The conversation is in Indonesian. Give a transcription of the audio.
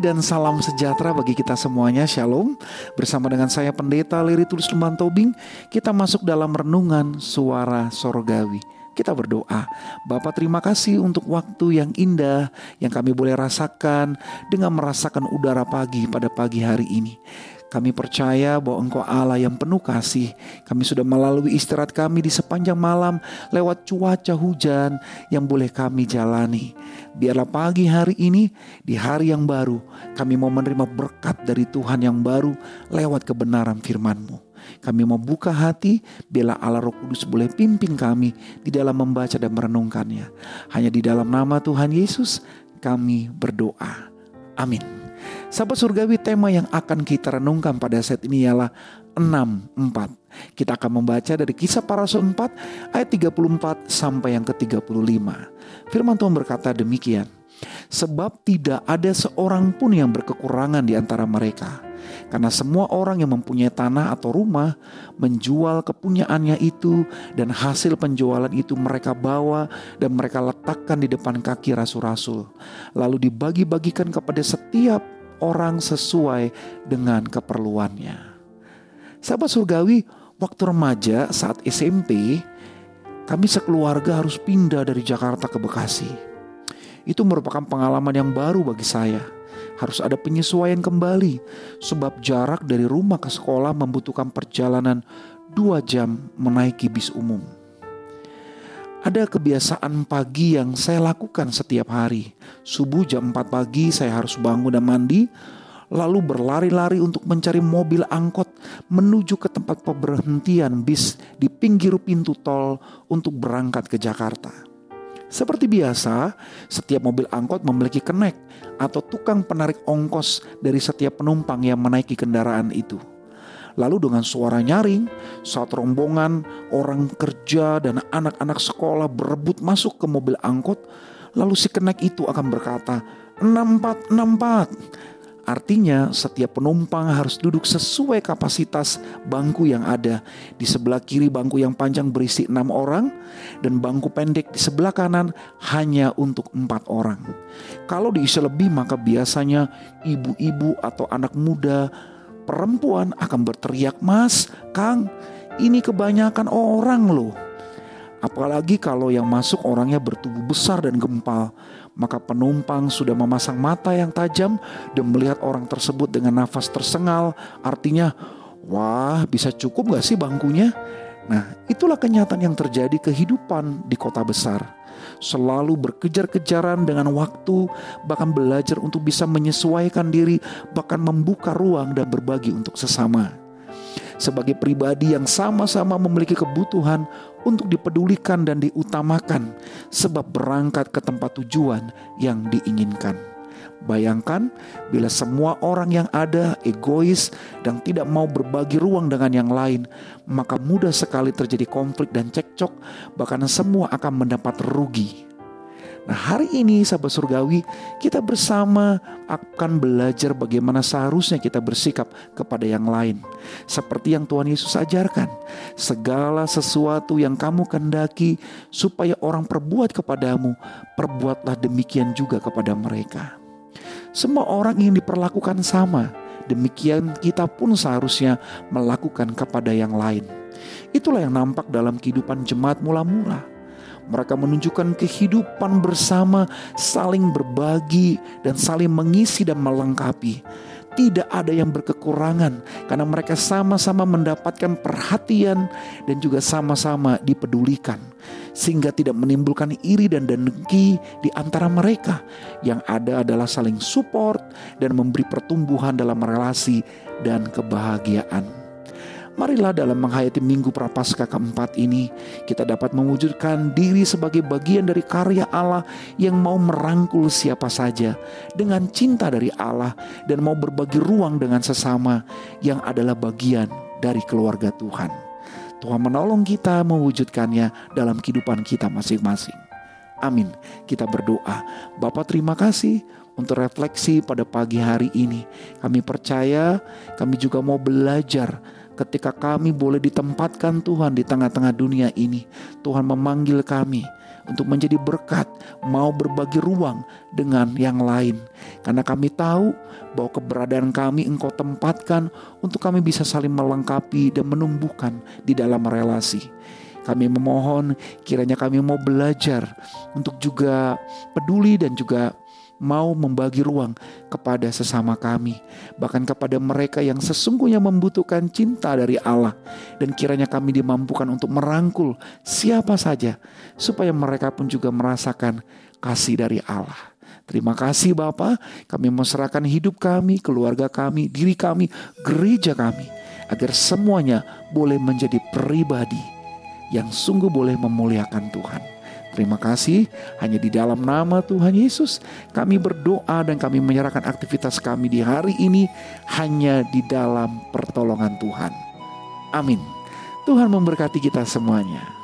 dan salam sejahtera bagi kita semuanya. Shalom. Bersama dengan saya Pendeta Leri Tulus Lemban Tobing, kita masuk dalam renungan suara sorgawi. Kita berdoa, Bapak terima kasih untuk waktu yang indah yang kami boleh rasakan dengan merasakan udara pagi pada pagi hari ini. Kami percaya bahwa Engkau Allah yang penuh kasih. Kami sudah melalui istirahat kami di sepanjang malam lewat cuaca hujan yang boleh kami jalani. Biarlah pagi hari ini, di hari yang baru, kami mau menerima berkat dari Tuhan yang baru lewat kebenaran firman-Mu. Kami mau buka hati, bila Allah Roh Kudus boleh pimpin kami di dalam membaca dan merenungkannya. Hanya di dalam nama Tuhan Yesus kami berdoa. Amin. Sahabat surgawi tema yang akan kita renungkan pada saat ini ialah 64. Kita akan membaca dari kisah para rasul 4 ayat 34 sampai yang ke-35. Firman Tuhan berkata demikian. Sebab tidak ada seorang pun yang berkekurangan di antara mereka. Karena semua orang yang mempunyai tanah atau rumah menjual kepunyaannya itu dan hasil penjualan itu mereka bawa dan mereka letakkan di depan kaki rasul-rasul. Lalu dibagi-bagikan kepada setiap orang sesuai dengan keperluannya. Sahabat surgawi, waktu remaja saat SMP, kami sekeluarga harus pindah dari Jakarta ke Bekasi. Itu merupakan pengalaman yang baru bagi saya. Harus ada penyesuaian kembali, sebab jarak dari rumah ke sekolah membutuhkan perjalanan dua jam menaiki bis umum. Ada kebiasaan pagi yang saya lakukan setiap hari. Subuh jam 4 pagi saya harus bangun dan mandi, lalu berlari-lari untuk mencari mobil angkot menuju ke tempat pemberhentian bis di pinggir pintu tol untuk berangkat ke Jakarta. Seperti biasa, setiap mobil angkot memiliki kenek atau tukang penarik ongkos dari setiap penumpang yang menaiki kendaraan itu. Lalu dengan suara nyaring, saat rombongan orang kerja dan anak-anak sekolah berebut masuk ke mobil angkot, lalu si kenek itu akan berkata, 6464. Artinya setiap penumpang harus duduk sesuai kapasitas bangku yang ada. Di sebelah kiri bangku yang panjang berisi enam orang dan bangku pendek di sebelah kanan hanya untuk empat orang. Kalau diisi lebih maka biasanya ibu-ibu atau anak muda perempuan akan berteriak, "Mas, Kang, ini kebanyakan orang loh." Apalagi kalau yang masuk orangnya bertubuh besar dan gempal, maka penumpang sudah memasang mata yang tajam dan melihat orang tersebut dengan nafas tersengal. Artinya, wah bisa cukup gak sih bangkunya? Nah itulah kenyataan yang terjadi kehidupan di kota besar selalu berkejar-kejaran dengan waktu, bahkan belajar untuk bisa menyesuaikan diri, bahkan membuka ruang dan berbagi untuk sesama. Sebagai pribadi yang sama-sama memiliki kebutuhan untuk dipedulikan dan diutamakan, sebab berangkat ke tempat tujuan yang diinginkan. Bayangkan bila semua orang yang ada egois dan tidak mau berbagi ruang dengan yang lain, maka mudah sekali terjadi konflik dan cekcok, bahkan semua akan mendapat rugi. Nah, hari ini sahabat surgawi, kita bersama akan belajar bagaimana seharusnya kita bersikap kepada yang lain. Seperti yang Tuhan Yesus ajarkan, segala sesuatu yang kamu kendaki supaya orang perbuat kepadamu, perbuatlah demikian juga kepada mereka. Semua orang ingin diperlakukan sama. Demikian kita pun seharusnya melakukan kepada yang lain. Itulah yang nampak dalam kehidupan jemaat mula-mula. Mereka menunjukkan kehidupan bersama, saling berbagi, dan saling mengisi dan melengkapi tidak ada yang berkekurangan karena mereka sama-sama mendapatkan perhatian dan juga sama-sama dipedulikan sehingga tidak menimbulkan iri dan dengki di antara mereka yang ada adalah saling support dan memberi pertumbuhan dalam relasi dan kebahagiaan. Marilah dalam menghayati minggu prapaskah keempat ini kita dapat mewujudkan diri sebagai bagian dari karya Allah yang mau merangkul siapa saja dengan cinta dari Allah dan mau berbagi ruang dengan sesama yang adalah bagian dari keluarga Tuhan. Tuhan menolong kita mewujudkannya dalam kehidupan kita masing-masing. Amin. Kita berdoa. Bapak terima kasih untuk refleksi pada pagi hari ini. Kami percaya, kami juga mau belajar ketika kami boleh ditempatkan Tuhan di tengah-tengah dunia ini. Tuhan memanggil kami untuk menjadi berkat, mau berbagi ruang dengan yang lain. Karena kami tahu bahwa keberadaan kami Engkau tempatkan untuk kami bisa saling melengkapi dan menumbuhkan di dalam relasi. Kami memohon kiranya kami mau belajar untuk juga peduli dan juga mau membagi ruang kepada sesama kami, bahkan kepada mereka yang sesungguhnya membutuhkan cinta dari Allah, dan kiranya kami dimampukan untuk merangkul siapa saja, supaya mereka pun juga merasakan kasih dari Allah. Terima kasih Bapa, kami serahkan hidup kami, keluarga kami, diri kami, gereja kami, agar semuanya boleh menjadi pribadi yang sungguh boleh memuliakan Tuhan. Terima kasih, hanya di dalam nama Tuhan Yesus kami berdoa dan kami menyerahkan aktivitas kami di hari ini hanya di dalam pertolongan Tuhan. Amin. Tuhan memberkati kita semuanya.